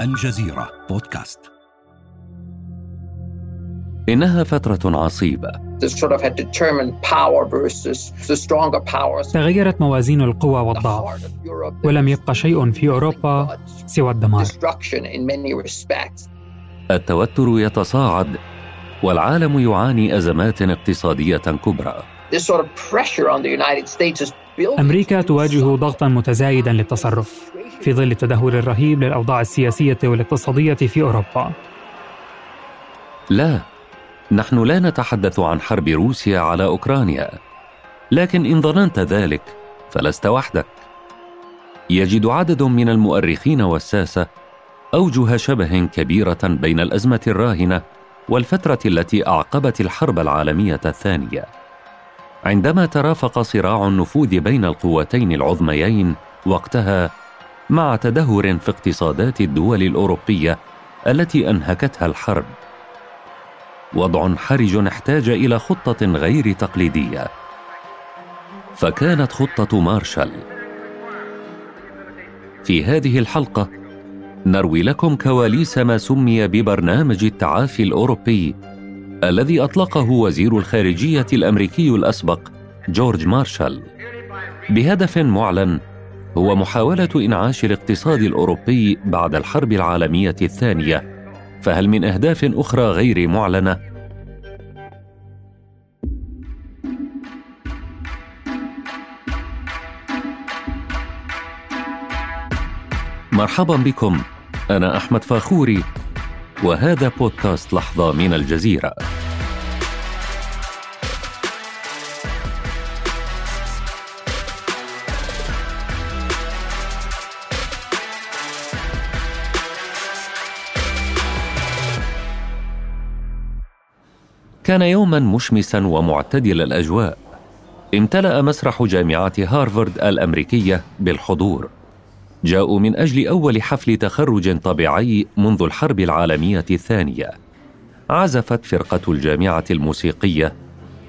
الجزيرة بودكاست. إنها فترة عصيبة. تغيرت موازين القوى والضعف ولم يبقى شيء في أوروبا سوى الدمار. التوتر يتصاعد والعالم يعاني أزمات اقتصادية كبرى. أمريكا تواجه ضغطا متزايدا للتصرف في ظل التدهور الرهيب للأوضاع السياسية والاقتصادية في أوروبا. لا نحن لا نتحدث عن حرب روسيا على أوكرانيا لكن إن ظننت ذلك فلست وحدك. يجد عدد من المؤرخين والساسة أوجه شبه كبيرة بين الأزمة الراهنة والفترة التي أعقبت الحرب العالمية الثانية. عندما ترافق صراع النفوذ بين القوتين العظميين وقتها مع تدهور في اقتصادات الدول الأوروبية التي أنهكتها الحرب. وضع حرج احتاج إلى خطة غير تقليدية. فكانت خطة مارشال. في هذه الحلقة نروي لكم كواليس ما سمي ببرنامج التعافي الأوروبي الذي أطلقه وزير الخارجية الأمريكي الأسبق جورج مارشال. بهدف معلن هو محاولة إنعاش الاقتصاد الأوروبي بعد الحرب العالمية الثانية. فهل من أهداف أخرى غير معلنة؟ مرحبا بكم. أنا أحمد فاخوري وهذا بودكاست لحظة من الجزيرة. كان يوما مشمسا ومعتدل الأجواء. امتلأ مسرح جامعه هارفارد الأمريكية بالحضور. جاءوا من أجل أول حفل تخرج طبيعي منذ الحرب العالمية الثانية. عزفت فرقة الجامعة الموسيقية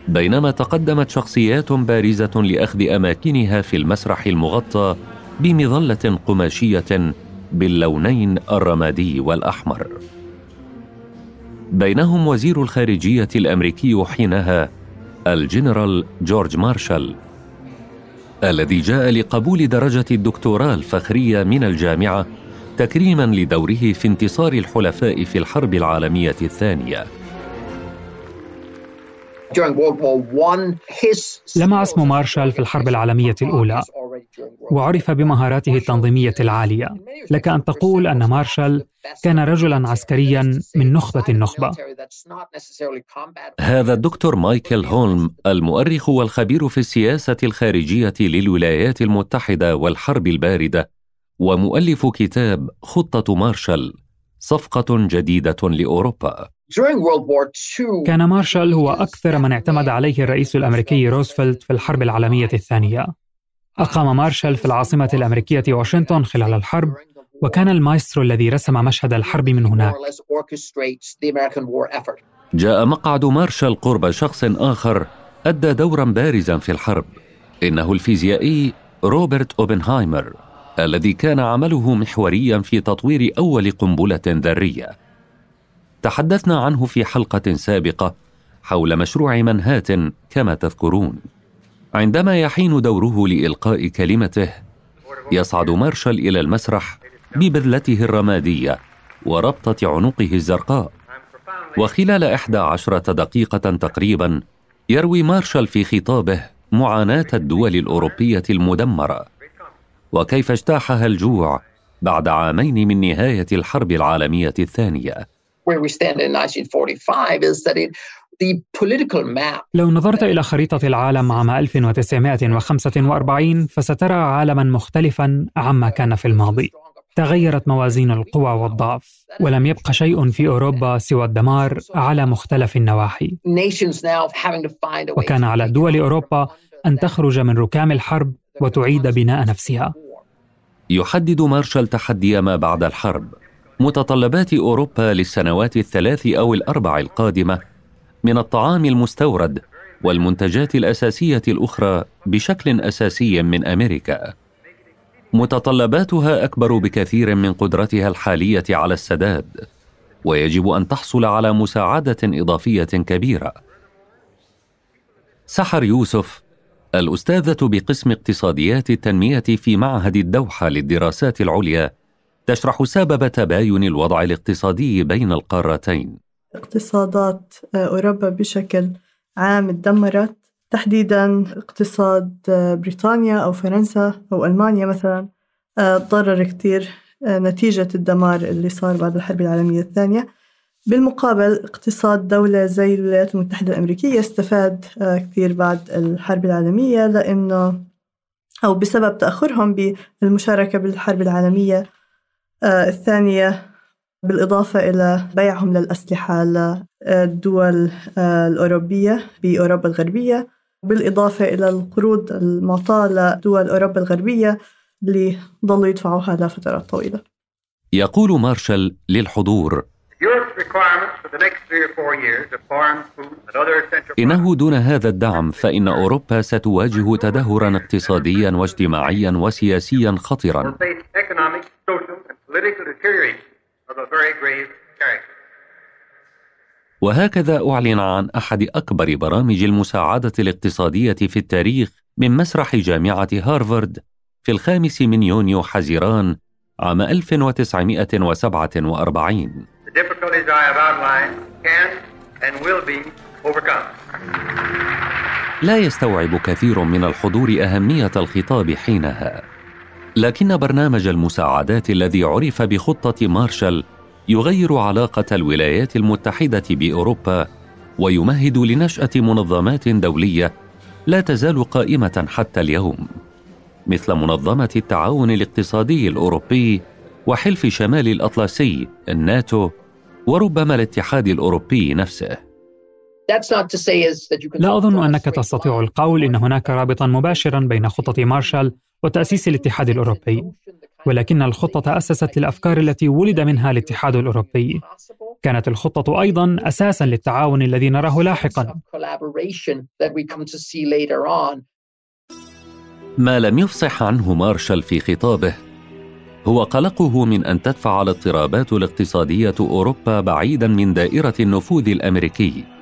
بينما تقدمت شخصيات بارزة لأخذ أماكنها في المسرح المغطى بمظلة قماشية باللونين الرمادي والأحمر. بينهم وزير الخارجية الأمريكي حينها الجنرال جورج مارشال الذي جاء لقبول درجة الدكتوراه الفخرية من الجامعة تكريما لدوره في انتصار الحلفاء في الحرب العالمية الثانية. لمع اسم مارشال في الحرب العالمية الأولى وعرف بمهاراته التنظيمية العالية. لك أن تقول أن مارشال كان رجلا عسكريا من نخبة النخبة. هذا الدكتور مايكل هولم المؤرخ والخبير في السياسة الخارجية للولايات المتحدة والحرب الباردة ومؤلف كتاب خطة مارشال صفقة جديدة لأوروبا. كان مارشال هو أكثر من اعتمد عليه الرئيس الأمريكي روزفلت في الحرب العالمية الثانية. أقام مارشال في العاصمة الأمريكية واشنطن خلال الحرب وكان المايسترو الذي رسم مشهد الحرب من هناك. جاء مقعد مارشال قرب شخص آخر أدى دورا بارزا في الحرب. إنه الفيزيائي روبرت أوبنهايمر الذي كان عمله محوريا في تطوير أول قنبلة ذرية. تحدثنا عنه في حلقة سابقة حول مشروع منهاتن كما تذكرون. عندما يحين دوره لإلقاء كلمته يصعد مارشال إلى المسرح ببذلته الرمادية وربطة عنقه الزرقاء. وخلال إحدى عشرة دقيقة تقريبا يروي مارشال في خطابه معاناة الدول الأوروبية المدمرة. وكيف اجتاحها الجوع بعد عامين من نهاية الحرب العالمية الثانية. Where we stand in 1945 is that it لو نظرت إلى خريطة العالم عام 1945 فسترى عالما مختلفا عما كان في الماضي. تغيرت موازين القوى والضعف ولم يبق شيء في أوروبا سوى الدمار على مختلف النواحي. وكان على دول أوروبا أن تخرج من ركام الحرب وتعيد بناء نفسها. يحدد مارشال تحدي ما بعد الحرب. متطلبات أوروبا للسنوات الثلاث أو الأربع القادمة من الطعام المستورد والمنتجات الأساسية الأخرى بشكل أساسي من أمريكا. متطلباتها أكبر بكثير من قدرتها الحالية على السداد ويجب أن تحصل على مساعدة إضافية كبيرة. سحر يوسف الأستاذة بقسم اقتصاديات التنمية في معهد الدوحة للدراسات العليا تشرح سبب تباين الوضع الاقتصادي بين القارتين. اقتصادات أوروبا بشكل عام تدمرت. تحديدا اقتصاد بريطانيا أو فرنسا أو ألمانيا مثلا تضرر كثير نتيجة الدمار اللي صار بعد الحرب العالمية الثانية. بالمقابل اقتصاد دولة زي الولايات المتحدة الأمريكية استفاد كثير بعد الحرب العالمية لأنه أو بسبب تأخرهم بالمشاركة بالحرب العالمية الثانية بالإضافة إلى بيعهم للأسلحة للدول الأوروبية بأوروبا الغربية بالإضافة إلى القروض المعطاة لدول أوروبا الغربية اللي ضلوا يدفعوها لفترات طويلة. يقول مارشال للحضور إنه دون هذا الدعم فإن أوروبا ستواجه تدهورا اقتصاديا واجتماعيا وسياسيا خطرا. وهكذا أعلن عن أحد أكبر برامج المساعدة الاقتصادية في التاريخ من مسرح جامعة هارفارد في الخامس من يونيو حزيران عام 1947 لا يستوعب كثير من الحضور أهمية الخطاب حينها. لكن برنامج المساعدات الذي عرف بخطة مارشال يغير علاقة الولايات المتحدة بأوروبا ويمهد لنشأة منظمات دولية لا تزال قائمة حتى اليوم. مثل منظمة التعاون الاقتصادي الأوروبي وحلف شمال الأطلسي الناتو وربما الاتحاد الأوروبي نفسه. لا أظن أنك تستطيع القول إن هناك رابطا مباشرا بين خطة مارشال وتأسيس الاتحاد الأوروبي. ولكن الخطة أسست للأفكار التي ولد منها الاتحاد الأوروبي. كانت الخطة أيضا أساسا للتعاون الذي نراه لاحقا. ما لم يفصح عنه مارشال في خطابه هو قلقه من أن تدفع الاضطرابات الاقتصادية أوروبا بعيدا من دائرة النفوذ الأمريكي.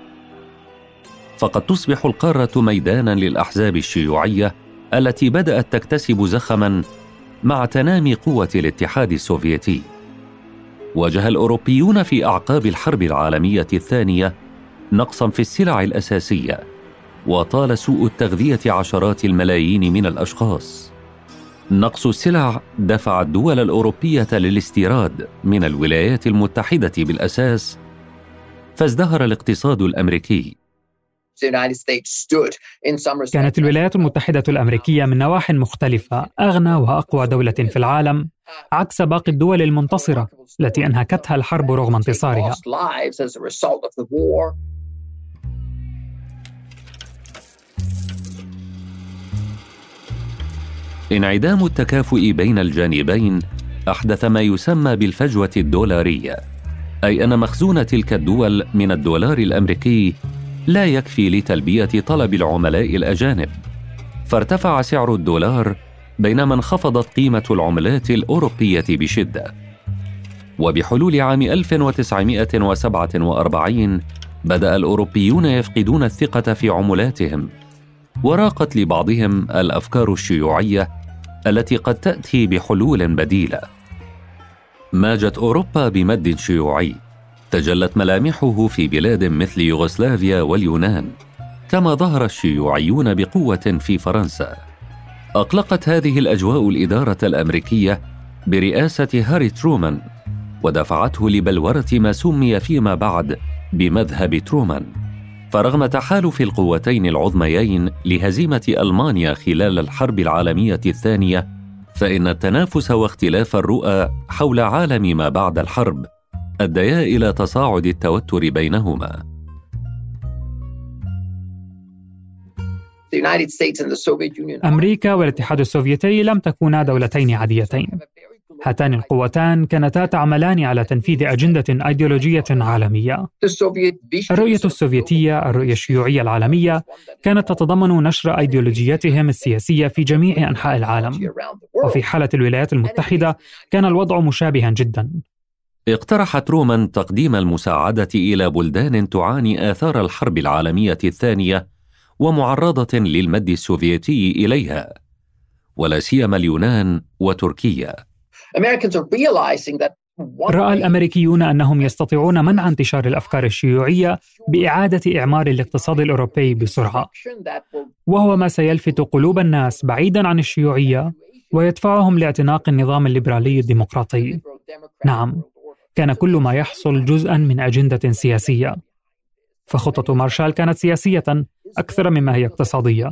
فقد تصبح القارة ميدانا للأحزاب الشيوعية التي بدأت تكتسب زخما مع تنامي قوة الاتحاد السوفيتي. واجه الأوروبيون في أعقاب الحرب العالمية الثانية نقصا في السلع الأساسية وطال سوء التغذية عشرات الملايين من الأشخاص. نقص السلع دفع الدول الأوروبية للاستيراد من الولايات المتحدة بالأساس فازدهر الاقتصاد الأمريكي. كانت الولايات المتحدة الأمريكية من نواح مختلفة أغنى وأقوى دولة في العالم عكس باقي الدول المنتصرة التي أنهكتها الحرب رغم انتصارها. انعدام التكافؤ بين الجانبين أحدث ما يسمى بالفجوة الدولارية أي أن مخزون تلك الدول من الدولار الأمريكي لا يكفي لتلبية طلب العملاء الأجانب. فارتفع سعر الدولار بينما انخفضت قيمة العملات الأوروبية بشدة. وبحلول عام 1947 بدأ الأوروبيون يفقدون الثقة في عملاتهم وراقت لبعضهم الأفكار الشيوعية التي قد تأتي بحلول بديلة. ماجت أوروبا بمد شيوعي. تجلت ملامحه في بلاد مثل يوغوسلافيا واليونان كما ظهر الشيوعيون بقوة في فرنسا. أقلقت هذه الأجواء الإدارة الأمريكية برئاسة هاري ترومان ودفعته لبلورة ما سمي فيما بعد بمذهب ترومان. فرغم تحالف القوتين العظميين لهزيمة ألمانيا خلال الحرب العالمية الثانية فإن التنافس واختلاف الرؤى حول عالم ما بعد الحرب أديا إلى تصاعد التوتر بينهما. أمريكا والاتحاد السوفيتي لم تكونا دولتين عاديتين. هاتان القوتان كانتا تعملان على تنفيذ أجندة أيديولوجية عالمية. الرؤية السوفيتية الرؤية الشيوعية العالمية كانت تتضمن نشر أيديولوجيتهم السياسية في جميع أنحاء العالم. وفي حالة الولايات المتحدة كان الوضع مشابها جدا. اقترح ترومان تقديم المساعدة إلى بلدان تعاني آثار الحرب العالمية الثانية ومعرضة للمد السوفيتي إليها ولا سيما اليونان وتركيا. رأى الأمريكيون أنهم يستطيعون منع انتشار الأفكار الشيوعية بإعادة إعمار الاقتصاد الأوروبي بسرعة. وهو ما سيلفت قلوب الناس بعيدا عن الشيوعية ويدفعهم لاعتناق النظام الليبرالي الديمقراطي. نعم. كان كل ما يحصل جزءا من أجندة سياسية. فخطة مارشال كانت سياسية أكثر مما هي اقتصادية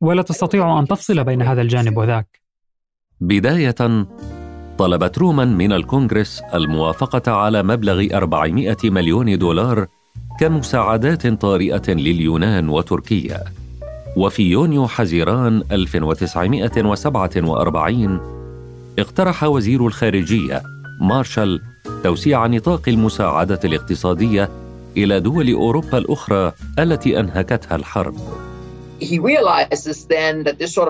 ولا تستطيع أن تفصل بين هذا الجانب وذاك. بداية طلب ترومان من الكونغرس الموافقة على مبلغ 400 مليون دولار كمساعدات طارئة لليونان وتركيا. وفي يونيو حزيران 1947 اقترح وزير الخارجية مارشال توسيع نطاق المساعدة الاقتصادية إلى دول أوروبا الأخرى التي أنهكتها الحرب.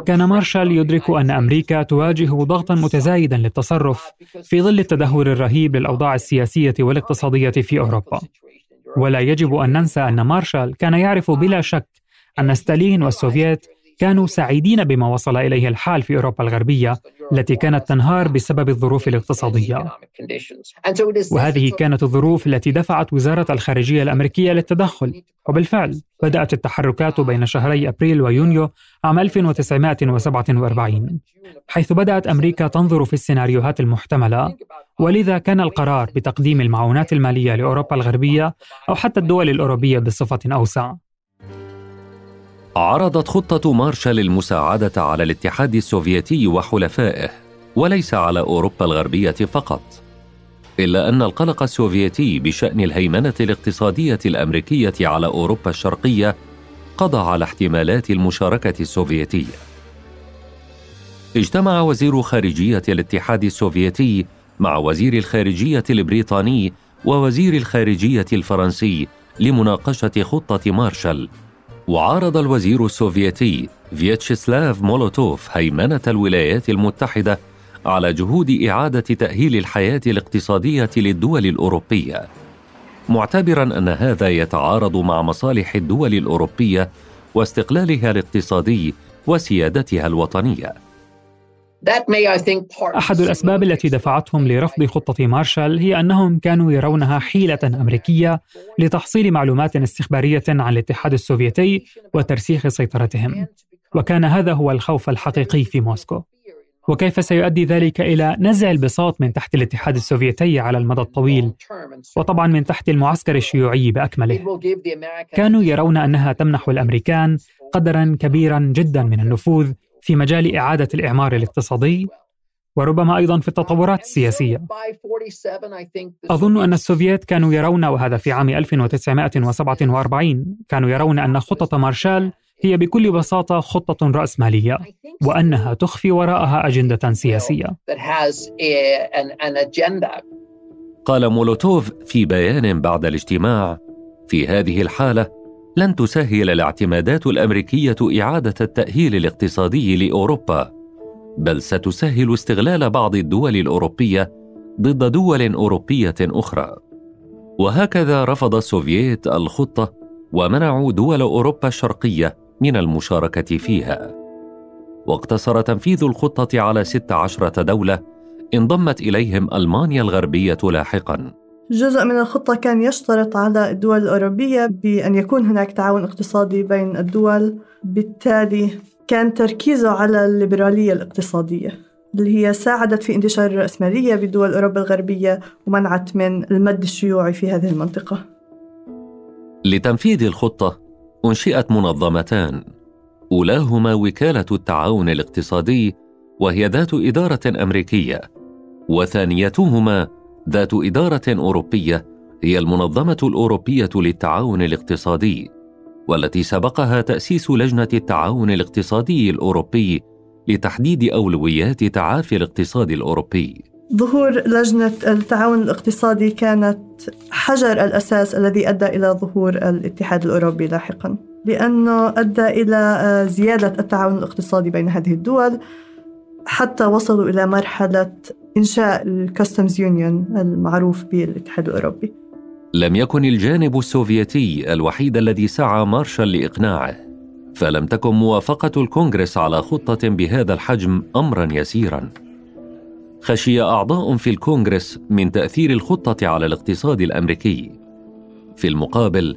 كان مارشال يدرك أن أمريكا تواجه ضغطا متزايدا للتصرف في ظل التدهور الرهيب للأوضاع السياسية والاقتصادية في أوروبا. ولا يجب أن ننسى أن مارشال كان يعرف بلا شك أن ستالين والسوفييت كانوا سعيدين بما وصل إليه الحال في أوروبا الغربية التي كانت تنهار بسبب الظروف الاقتصادية. وهذه كانت الظروف التي دفعت وزارة الخارجية الأمريكية للتدخل، وبالفعل بدأت التحركات بين شهري أبريل ويونيو عام 1947 حيث بدأت أمريكا تنظر في السيناريوهات المحتملة ولذا كان القرار بتقديم المعونات المالية لأوروبا الغربية أو حتى الدول الأوروبية بصفة أوسع. عرضت خطة مارشال المساعدة على الاتحاد السوفيتي وحلفائه وليس على أوروبا الغربية فقط. إلا أن القلق السوفيتي بشأن الهيمنة الاقتصادية الأمريكية على أوروبا الشرقية قضى على احتمالات المشاركة السوفيتية. اجتمع وزير خارجية الاتحاد السوفيتي مع وزير الخارجية البريطاني ووزير الخارجية الفرنسي لمناقشة خطة مارشال. وعارض الوزير السوفيتي فيتشسلاف مولوتوف هيمنة الولايات المتحدة على جهود إعادة تأهيل الحياة الاقتصادية للدول الأوروبية. معتبرا أن هذا يتعارض مع مصالح الدول الأوروبية واستقلالها الاقتصادي وسيادتها الوطنية. أحد الأسباب التي دفعتهم لرفض خطة مارشال هي أنهم كانوا يرونها حيلة أمريكية لتحصيل معلومات استخبارية عن الاتحاد السوفيتي وترسيخ سيطرتهم. وكان هذا هو الخوف الحقيقي في موسكو. وكيف سيؤدي ذلك إلى نزع البساط من تحت الاتحاد السوفيتي على المدى الطويل؟ وطبعا من تحت المعسكر الشيوعي بأكمله. كانوا يرون أنها تمنح الأمريكان قدرا كبيرا جدا من النفوذ في مجال إعادة الإعمار الاقتصادي وربما أيضا في التطورات السياسية. أظن أن السوفييت كانوا يرون وهذا في عام 1947 كانوا يرون أن خطة مارشال هي بكل بساطة خطة رأسمالية وأنها تخفي وراءها أجندة سياسية. قال مولوتوف في بيان بعد الاجتماع في هذه الحالة لن تسهل الاعتمادات الأمريكية إعادة التأهيل الاقتصادي لأوروبا بل ستسهل استغلال بعض الدول الأوروبية ضد دول أوروبية أخرى. وهكذا رفض السوفييت الخطة ومنعوا دول أوروبا الشرقية من المشاركة فيها. واقتصر تنفيذ الخطة على 16 دولة انضمت إليهم ألمانيا الغربية لاحقا. جزء من الخطة كان يشترط على الدول الأوروبية بأن يكون هناك تعاون اقتصادي بين الدول. بالتالي كان تركيزه على الليبرالية الاقتصادية اللي هي ساعدت في انتشار الرأسمالية بدول أوروبا الغربية ومنعت من المد الشيوعي في هذه المنطقة. لتنفيذ الخطة أنشئت منظمتان. أولاهما وكالة التعاون الاقتصادي وهي ذات إدارة أمريكية. وثانيتهما ذات إدارة أوروبية هي المنظمة الأوروبية للتعاون الاقتصادي والتي سبقها تأسيس لجنة التعاون الاقتصادي الأوروبي لتحديد أولويات تعافي الاقتصاد الأوروبي. ظهور لجنة التعاون الاقتصادي كانت حجر الأساس الذي أدى إلى ظهور الاتحاد الأوروبي لاحقا لأنه أدى إلى آه، زيادة التعاون الاقتصادي بين هذه الدول حتى وصلوا إلى مرحلة إنشاء الكاستمز يونيون المعروف بالاتحاد الأوروبي. لم يكن الجانب السوفيتي الوحيد الذي سعى مارشال لإقناعه فلم تكن موافقة الكونغرس على خطة بهذا الحجم أمرا يسيرا. خشي أعضاء في الكونغرس من تأثير الخطة على الاقتصاد الأمريكي. في المقابل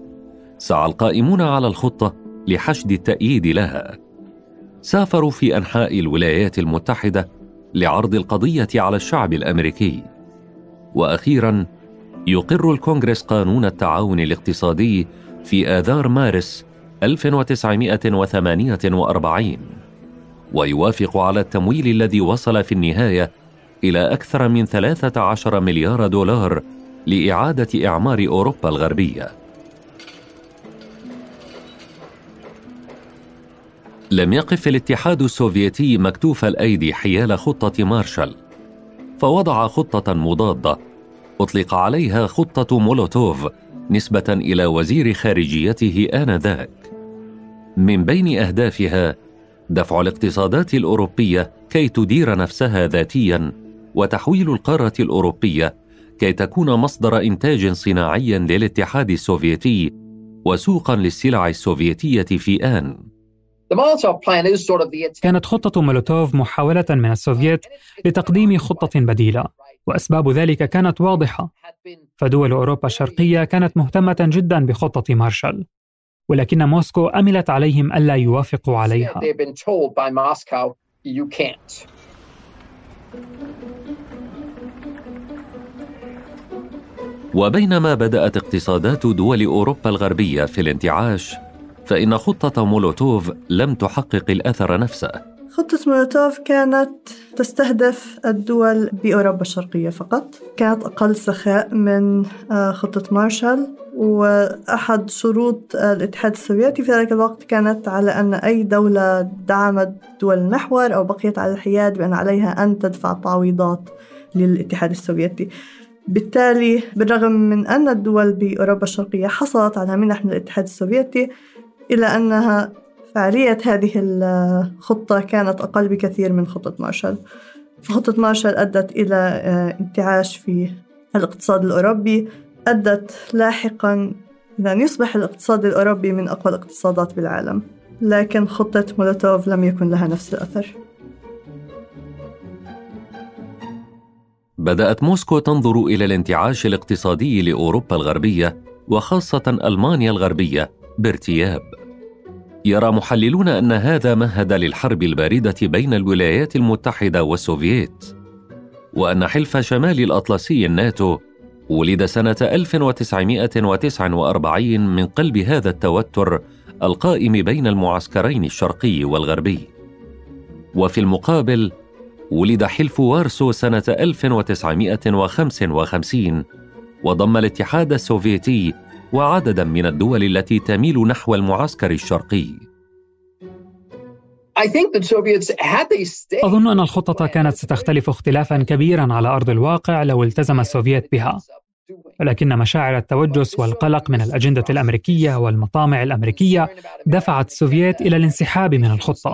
سعى القائمون على الخطة لحشد التأييد لها. سافروا في أنحاء الولايات المتحدة لعرض القضية على الشعب الأمريكي وأخيرا يقر الكونغرس قانون التعاون الاقتصادي في آذار مارس 1948 ويوافق على التمويل الذي وصل في النهاية إلى أكثر من 13 مليار دولار لإعادة إعمار أوروبا الغربية. لم يقف الاتحاد السوفيتي مكتوف الأيدي حيال خطة مارشال، فوضع خطة مضادة. أطلق عليها خطة مولوتوف نسبة إلى وزير خارجيته آنذاك. من بين أهدافها دفع الاقتصادات الأوروبية كي تدير نفسها ذاتيا وتحويل القارة الأوروبية كي تكون مصدر إنتاج صناعي للاتحاد السوفيتي وسوقا للسلع السوفيتية في آن. كانت خطة مولوتوف محاولة من السوفييت لتقديم خطة بديلة، وأسباب ذلك كانت واضحة، فدول أوروبا الشرقية كانت مهتمة جدا بخطة مارشال، ولكن موسكو أملت عليهم ألا يوافقوا عليها. وبينما بدأت اقتصادات دول أوروبا الغربية في الانتعاش فإن خطة مولوتوف لم تحقق الأثر نفسه. خطة مولوتوف كانت تستهدف الدول بأوروبا الشرقية فقط. كانت أقل سخاء من آه، خطة مارشال وأحد شروط الاتحاد السوفيتي في ذلك الوقت كانت على أن أي دولة دعمت دول المحور أو بقيت على الحياد بأن عليها أن تدفع تعويضات للاتحاد السوفيتي. بالتالي بالرغم من أن الدول بأوروبا الشرقية حصلت على منح من الاتحاد السوفيتي إلا أنها فعالية هذه الخطة كانت أقل بكثير من خطة مارشال. فخطة مارشال أدت إلى آه، انتعاش في الاقتصاد الأوروبي أدت لاحقا إلى أن يصبح الاقتصاد الأوروبي من أقوى الاقتصادات بالعالم. لكن خطة مولوتوف لم يكن لها نفس الأثر. بدأت موسكو تنظر إلى الانتعاش الاقتصادي لأوروبا الغربية وخاصة ألمانيا الغربية بارتياب. يرى محللون أن هذا مهد للحرب الباردة بين الولايات المتحدة والسوفييت، وأن حلف شمال الأطلسي الناتو ولد سنة 1949 من قلب هذا التوتر القائم بين المعسكرين الشرقي والغربي. وفي المقابل ولد حلف وارسو سنة 1955 وضم الاتحاد السوفيتي وعددا من الدول التي تميل نحو المعسكر الشرقي. أظن أن الخطة كانت ستختلف اختلافا كبيرا على أرض الواقع لو التزم السوفييت بها. ولكن مشاعر التوجس والقلق من الأجندة الأمريكية والمطامع الأمريكية دفعت السوفييت إلى الانسحاب من الخطة.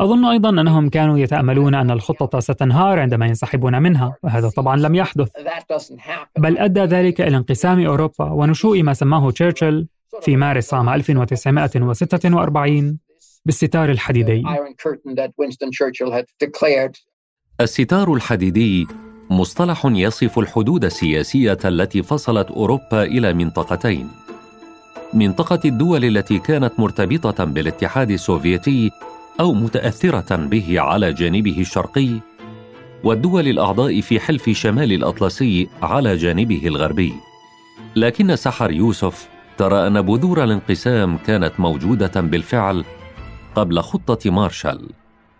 أظن أيضا أنهم كانوا يتأملون أن الخطة ستنهار عندما ينسحبون منها وهذا طبعا لم يحدث. بل أدى ذلك إلى انقسام أوروبا ونشوء ما سماه تشرشل في مارس عام 1946 بالستار الحديدي. الستار الحديدي مصطلح يصف الحدود السياسية التي فصلت أوروبا إلى منطقتين. منطقة الدول التي كانت مرتبطة بالاتحاد السوفيتي أو متأثرة به على جانبه الشرقي والدول الأعضاء في حلف شمال الأطلسي على جانبه الغربي. لكن سحر يوسف ترى أن بذور الانقسام كانت موجودة بالفعل قبل خطة مارشال.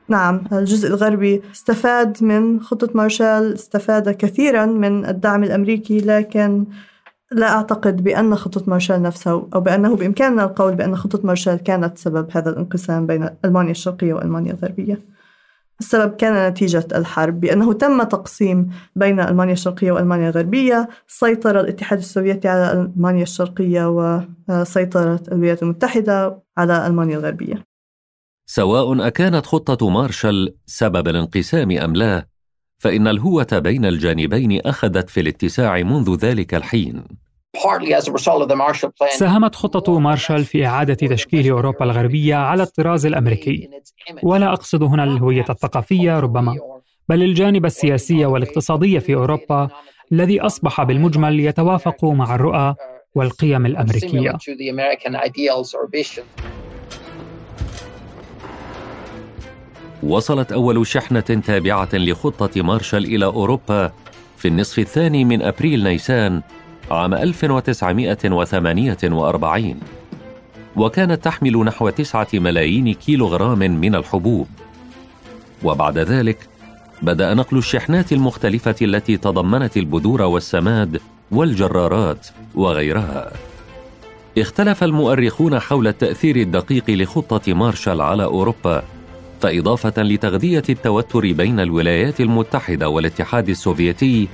نعم الجزء الغربي استفاد من خطة مارشال استفاد كثيرا من الدعم الأمريكي لكن لا أعتقد بأن خطة مارشال نفسها أو بأنه بإمكاننا القول بأن خطة مارشال كانت سبب هذا الانقسام بين ألمانيا الشرقية وألمانيا الغربية. السبب كان نتيجة الحرب بأنه تم تقسيم بين ألمانيا الشرقية وألمانيا الغربية سيطر الاتحاد السوفيتي على ألمانيا الشرقية وسيطرة الولايات المتحدة على ألمانيا الغربية. سواء أكانت خطة مارشال سبب الانقسام أم لا فإن الهوة بين الجانبين أخذت في الاتساع منذ ذلك الحين. ساهمت خطة مارشال في إعادة تشكيل أوروبا الغربية على الطراز الأمريكي. ولا أقصد هنا الهوية الثقافية ربما بل الجانب السياسي والاقتصادي في أوروبا الذي أصبح بالمجمل يتوافق مع الرؤى والقيم الأمريكية. وصلت أول شحنة تابعة لخطة مارشال إلى أوروبا في النصف الثاني من أبريل نيسان عام 1948 وكانت تحمل نحو تسعة ملايين كيلوغرام من الحبوب. وبعد ذلك بدأ نقل الشحنات المختلفة التي تضمنت البذور والسماد والجرارات وغيرها. اختلف المؤرخون حول التأثير الدقيق لخطة مارشال على أوروبا فإضافة لتغذية التوتر بين الولايات المتحدة والاتحاد السوفيتي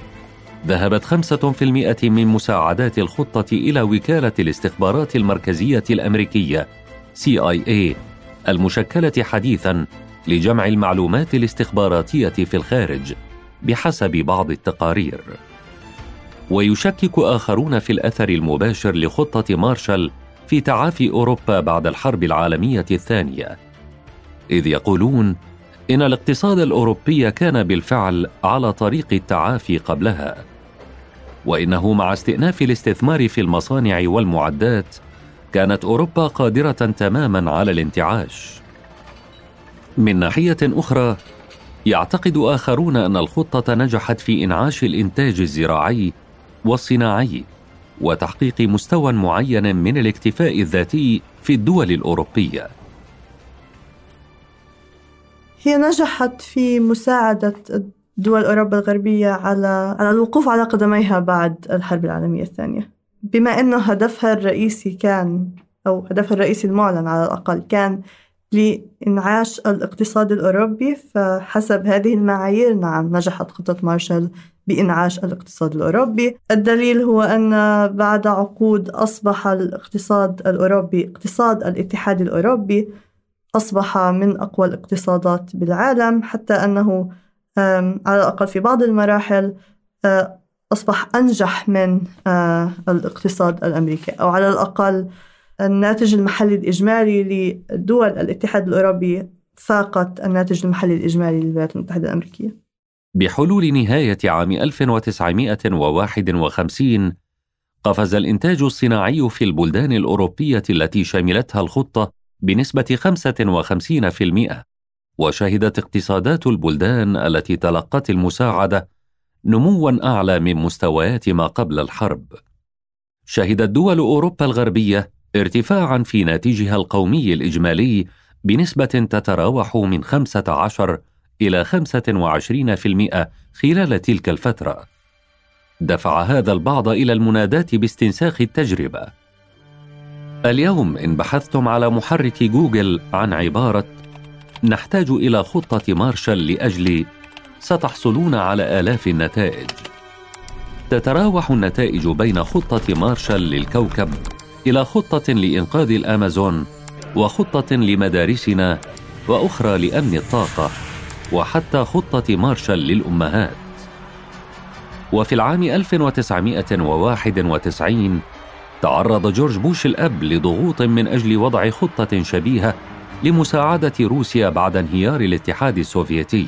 ذهبت خمسة في المئة من مساعدات الخطة إلى وكالة الاستخبارات المركزية الأمريكية CIA المشكلة حديثا لجمع المعلومات الاستخباراتية في الخارج بحسب بعض التقارير. ويشكك آخرون في الأثر المباشر لخطة مارشال في تعافي أوروبا بعد الحرب العالمية الثانية. إذ يقولون إن الاقتصاد الأوروبي كان بالفعل على طريق التعافي قبلها وإنه مع استئناف الاستثمار في المصانع والمعدات كانت أوروبا قادرة تماما على الانتعاش. من ناحية أخرى يعتقد آخرون أن الخطة نجحت في إنعاش الإنتاج الزراعي والصناعي وتحقيق مستوى معين من الاكتفاء الذاتي في الدول الأوروبية. هي نجحت في مساعدة دول أوروبا الغربية على على الوقوف على قدميها بعد الحرب العالمية الثانية. بما أنه هدفها الرئيسي كان أو هدفها الرئيسي المعلن على الأقل كان لإنعاش الاقتصاد الأوروبي فحسب هذه المعايير نعم نجحت خطة مارشال بإنعاش الاقتصاد الأوروبي. الدليل هو أن بعد عقود أصبح الاقتصاد الأوروبي اقتصاد الاتحاد الأوروبي أصبح من أقوى الاقتصادات بالعالم حتى أنه على الأقل في بعض المراحل أصبح أنجح من الاقتصاد الأمريكي. أو على الأقل الناتج المحلي الإجمالي لدول الاتحاد الأوروبي فاقت الناتج المحلي الإجمالي للولايات المتحدة الأمريكية. بحلول نهاية عام 1951 قفز الإنتاج الصناعي في البلدان الأوروبية التي شملتها الخطة بنسبة 55% وشهدت اقتصادات البلدان التي تلقت المساعدة نموا أعلى من مستويات ما قبل الحرب. شهدت دول أوروبا الغربية ارتفاعا في ناتجها القومي الإجمالي بنسبة تتراوح من 15 إلى 25% خلال تلك الفترة. دفع هذا البعض إلى المناداة باستنساخ التجربة اليوم إن بحثتم على محرك جوجل عن عبارة نحتاج إلى خطة مارشال لأجل ستحصلون على آلاف النتائج. تتراوح النتائج بين خطة مارشال للكوكب إلى خطة لإنقاذ الأمازون وخطة لمدارسنا وأخرى لأمن الطاقة وحتى خطة مارشال للأمهات. وفي العام 1991 تعرض جورج بوش الأب لضغوط من أجل وضع خطة شبيهة لمساعدة روسيا بعد انهيار الاتحاد السوفيتي.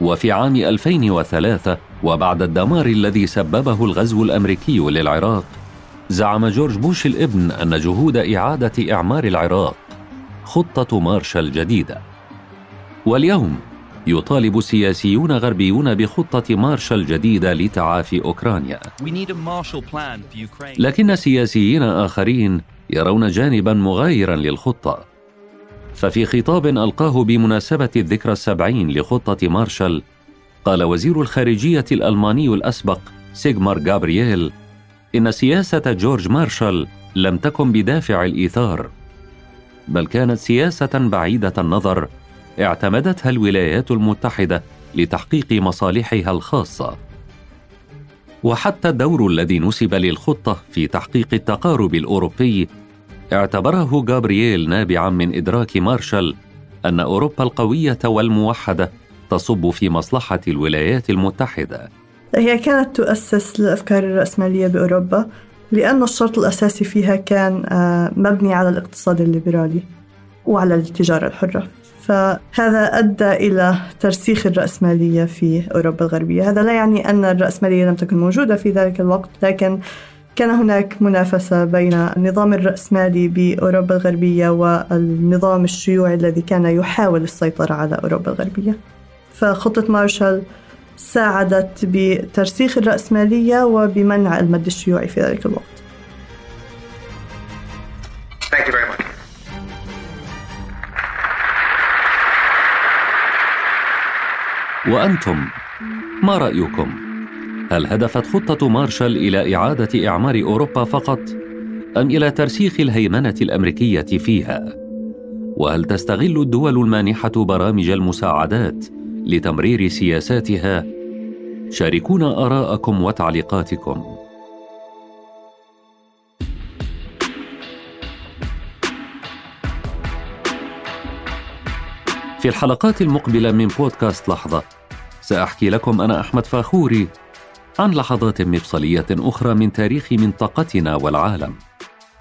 وفي عام 2003 وبعد الدمار الذي سببه الغزو الأمريكي للعراق، زعم جورج بوش الابن أن جهود إعادة إعمار العراق خطة مارشال جديدة. واليوم يطالب سياسيون غربيون بخطة مارشال جديدة لتعافي أوكرانيا. لكن سياسيين آخرين يرون جانبا مغايرا للخطة. ففي خطاب ألقاه بمناسبة الذكرى السبعين لخطة مارشال قال وزير الخارجية الألماني الأسبق سيغمار جابرييل إن سياسة جورج مارشال لم تكن بدافع الإيثار بل كانت سياسة بعيدة النظر اعتمدتها الولايات المتحدة لتحقيق مصالحها الخاصة. وحتى الدور الذي نسب للخطة في تحقيق التقارب الأوروبي اعتبره جابرييل نابعا من إدراك مارشال أن أوروبا القوية والموحدة تصب في مصلحة الولايات المتحدة. هي كانت تؤسس الأفكار الرأسمالية بأوروبا لأن الشرط الأساسي فيها كان آه، مبني على الاقتصاد الليبرالي وعلى التجارة الحرة. فهذا أدى إلى ترسيخ الرأسمالية في أوروبا الغربية هذا لا يعني أن الرأسمالية لم تكن موجودة في ذلك الوقت لكن كان هناك منافسة بين النظام الرأسمالي بأوروبا الغربية والنظام الشيوعي الذي كان يحاول السيطرة على أوروبا الغربية فخطة مارشال ساعدت بترسيخ الرأسمالية وبمنع المد الشيوعي في ذلك الوقت. Thank you very much. وأنتم ما رأيكم؟ هل هدفت خطة مارشال إلى إعادة إعمار أوروبا فقط؟ أم إلى ترسيخ الهيمنة الأمريكية فيها؟ وهل تستغل الدول المانحة برامج المساعدات لتمرير سياساتها شاركونا آراءكم وتعليقاتكم في الحلقات المقبلة من بودكاست لحظة. سأحكي لكم أنا أحمد فاخوري عن لحظات مفصلية أخرى من تاريخ منطقتنا والعالم.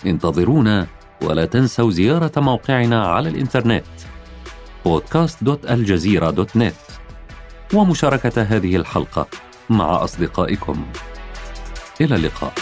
انتظرونا ولا تنسوا زيارة موقعنا على الإنترنت podcast.aljazeera.net ومشاركة هذه الحلقة مع أصدقائكم. إلى اللقاء.